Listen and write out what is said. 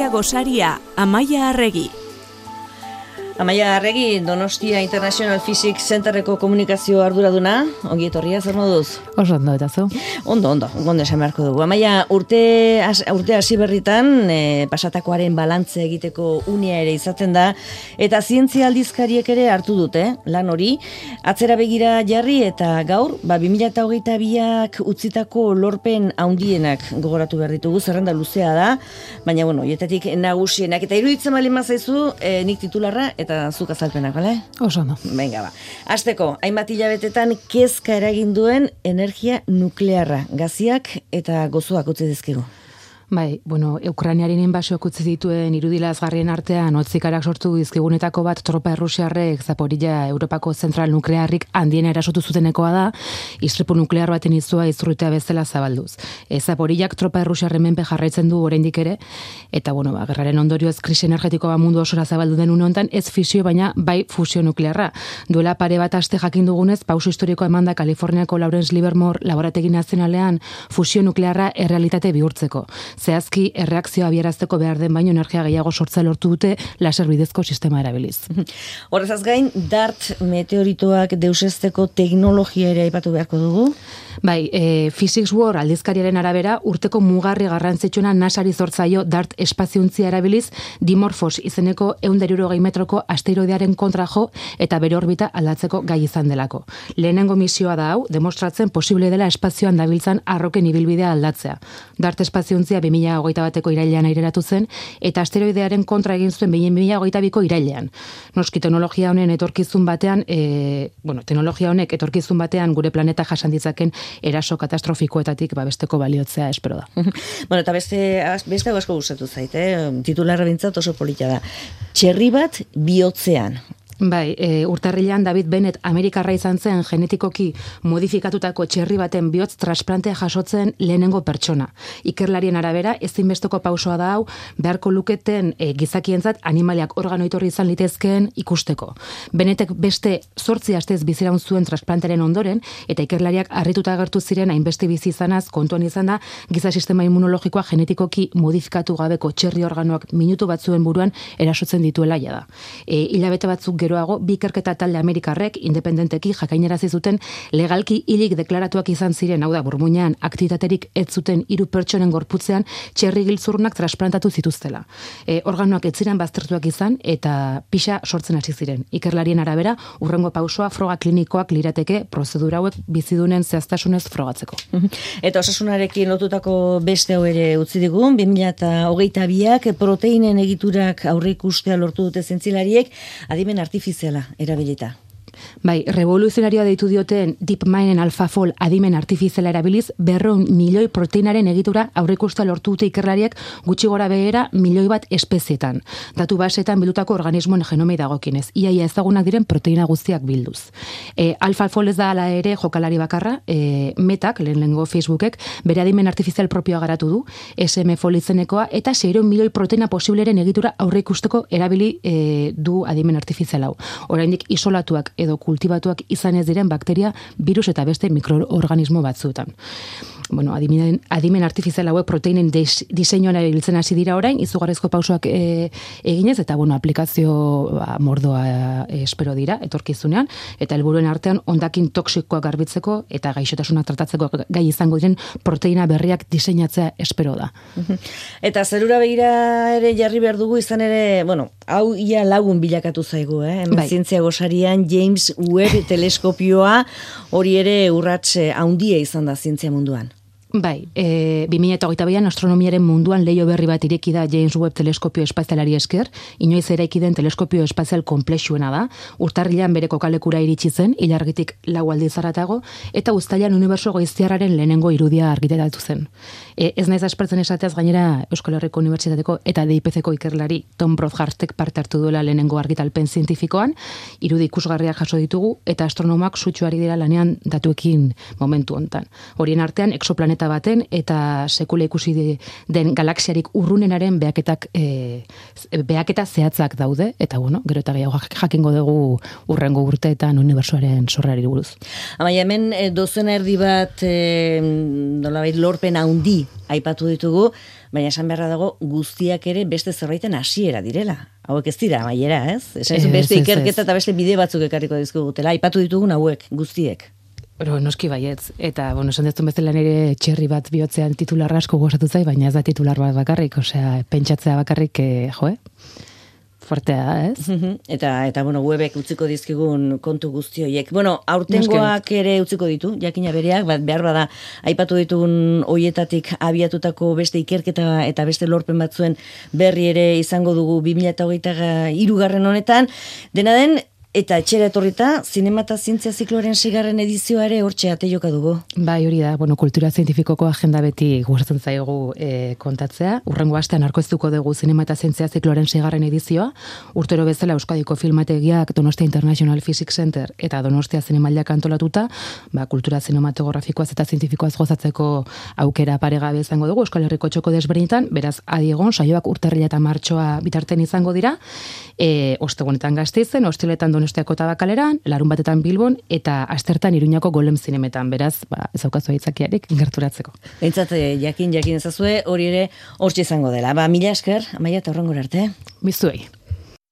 zientzia gosaria, Amaia Arregi. Amaia Arregi, Donostia International Physics Centerreko komunikazio arduraduna, ongi etorria, zer moduz? Oso ondo, eta zu? Ondo, ondo, ondo esan beharko dugu. Amaia, urte, urte hasi berritan, e, pasatakoaren balantze egiteko unia ere izaten da, eta zientzia aldizkariek ere hartu dute, lan hori, atzera begira jarri eta gaur, ba, 2008 biak utzitako lorpen haundienak gogoratu behar ditugu, zerrenda luzea da, baina, bueno, jetetik nagusienak, eta iruditzen bali mazaizu, e, nik titularra, eta eta zuk azalpenak, bale? Oso no. Venga, ba. Azteko, hainbat hilabetetan kezka eragin duen energia nuklearra, gaziak eta gozuak utzi dizkigu. Bai, bueno, Ukrainiaren inbasioak utzi dituen irudilazgarrien artean otzikarak sortu dizkigunetako bat tropa errusiarrek Zaporilla Europako zentral nuklearrik handien erasotu zutenekoa da, istripu nuklear baten izua izrutea bezala zabalduz. E, Zaporillak tropa errusiarren menpe jarraitzen du oraindik ere, eta bueno, ba, gerraren ondorioz krisi energetikoa mundu osora zabaldu den hontan ez fisio baina bai fusio nuklearra. Duela pare bat aste jakin dugunez, pauso historikoa emanda Kaliforniako Lawrence Livermore laborategi nazionalean fusio nuklearra errealitate bihurtzeko zehazki erreakzioa abierazteko behar den baino energia gehiago sortza lortu dute laser bidezko sistema erabiliz. Horrezaz gain, DART meteoritoak deusesteko teknologia ere aipatu beharko dugu? Bai, e, Physics War aldizkariaren arabera, urteko mugarri garrantzitsuna nasari zortzaio DART espaziuntzia erabiliz, dimorfos izeneko eunderuro metroko asteroidearen kontra jo eta bere orbita aldatzeko gai izan delako. Lehenengo misioa da hau, demostratzen posible dela espazioan dabiltzan arroken ibilbidea aldatzea. DART espaziuntzia 2008 bateko irailean aireratu zen, eta asteroidearen kontra egin zuen 2008 biko irailean. Noski teknologia honen etorkizun batean, e, bueno, teknologia honek etorkizun batean gure planeta jasan ditzaken eraso katastrofikoetatik ba, besteko baliotzea espero da. bueno, eta beste, beste asko gustatu zaite, eh? titularra bintzat oso polita da. Txerri bat bihotzean, Bai, e, urtarrilean David Bennett Amerikarra izan zen genetikoki modifikatutako txerri baten bihotz trasplantea jasotzen lehenengo pertsona. Ikerlarien arabera, ezinbesteko pausoa da hau, beharko luketen e, gizakientzat animaliak organoitorri izan litezkeen ikusteko. Bennettek beste sortzi astez biziraun zuen trasplantaren ondoren, eta ikerlariak harrituta agertu ziren hainbeste bizi izanaz kontuan izan da, giza sistema immunologikoa genetikoki modifikatu gabeko txerri organoak minutu batzuen buruan erasotzen dituela da. E, hilabete batzuk geroago bi ikerketa talde Amerikarrek independenteki jakainerazi zuten legalki hilik deklaratuak izan ziren, hau da burmuinean aktitaterik ez zuten hiru pertsonen gorputzean txerri giltzurnak trasplantatu zituztela. E, organoak ez ziren baztertuak izan eta pixa sortzen hasi ziren. Ikerlarien arabera urrengo pausoa froga klinikoak lirateke prozedura hauek bizidunen zehaztasunez frogatzeko. Eta osasunarekin lotutako beste hau ere utzi digun, 2008 biak proteinen egiturak aurreikustea lortu dute zentzilariek, adimen artifiziala erabilita. Bai, revoluzionarioa deitu dioten DeepMinden AlphaFold adimen artifiziala erabiliz, berron milioi proteinaren egitura aurrekusta lortu dute ikerlariak gutxi gora behera milioi bat espezietan. Datu basetan bildutako organismoen genomei dagokinez. Iaia ezagunak diren proteina guztiak bilduz. E, AlphaFold ez da ala ere jokalari bakarra, e, metak, lehen lengo Facebookek, bere adimen artifizial propioa garatu du, SM izenekoa, eta 6 milioi proteina posibleren egitura aurreikusteko erabili e, du adimen artifizial hau. Oraindik isolatuak edo kultibatuak izan ez diren bakteria, virus eta beste mikroorganismo batzuetan bueno, adimen, adimen artifizial hauek proteinen diseinuan erabiltzen hasi dira orain, izugarrizko pausoak e, eginez, eta bueno, aplikazio ba, mordoa e, espero dira, etorkizunean, eta helburuen artean ondakin toksikoak garbitzeko eta gaixotasunak tratatzeko gai izango diren proteina berriak diseinatzea espero da. Eta zerura begira ere jarri behar dugu izan ere, bueno, hau ia lagun bilakatu zaigu, eh? Bai. Zientzia gosarian James Webb teleskopioa hori ere urratxe handia izan da zientzia munduan. Bai, e, 2008 baian astronomiaren munduan leio berri bat ireki da James Webb teleskopio espazialari esker, inoiz eraiki den teleskopio espazial komplexuena da, urtarrilean bere kokalekura iritsi zen, ilargitik lau aldiz zaratago, eta guztailan uniberso goiztiarraren lehenengo irudia argitetatu zen. E, ez naiz aspertzen esateaz gainera Euskal Herriko Unibertsitateko eta DIPC-ko ikerlari Tom Broadhartek parte hartu duela lehenengo argitalpen zientifikoan, irudi ikusgarriak jaso ditugu, eta astronomak sutsuari dira lanean datuekin momentu hontan. Horien artean, exoplaneta baten eta sekule ikusi den galaxiarik urrunenaren beaketak e, beaketa zehatzak daude eta bueno, gero eta gehiago jakingo dugu urrengo urteetan unibertsuaren sorrari buruz. Ama hemen e, dozen erdi bat e, lorpen handi aipatu ditugu, baina esan beharra dago guztiak ere beste zerbaiten hasiera direla. Hauek ez dira, maiera, ez? Esan Ez, beste ikerketa eta beste bide batzuk ekarriko dizkigutela. Aipatu ditugun hauek guztiek. Pero noski baietz, eta, bueno, esan dezun bezala nire txerri bat bihotzean titular asko gozatu zai, baina ez da titular bat bakarrik, osea, pentsatzea bakarrik, eh, jo, eh? Fuertea ez? Eta eta bueno, webek utziko dizkigun kontu guzti horiek. Bueno, aurtengoak ere utziko ditu, jakina bereak, bat behar bada aipatu ditugun hoietatik abiatutako beste ikerketa eta beste lorpen batzuen berri ere izango dugu 2023 garren honetan. Dena den Eta etxera etorrita, zinema eta zientzia zikloaren sigarren edizioa ere hortxe ate joka dugu. Bai, hori da, bueno, kultura zientifikoko agenda beti gustatzen zaigu e, kontatzea. Urrengo astean arkoztuko dugu zinema eta zientzia zikloaren segarren edizioa. Urtero bezala Euskadiko filmategiak Donostia International Physics Center eta Donostia Zinemaldiak antolatuta, ba, kultura zinematografikoaz eta zientifikoaz gozatzeko aukera paregabe izango dugu Euskal Herriko txoko desberdinetan, beraz, adiegon, saioak urtarrila eta martxoa bitarten izango dira, e, ostegunetan gazteizen, ostiletan Donostiako tabakaleran, larun batetan Bilbon, eta astertan Iruñako golem zinemetan, beraz, ba, ez daukazu aitzakiarik gerturatzeko. Behintzat, eh, jakin, jakin ezazue, hori ere hortxe izango dela. Ba, mila esker, amaia eta horrengor arte. Bizuei.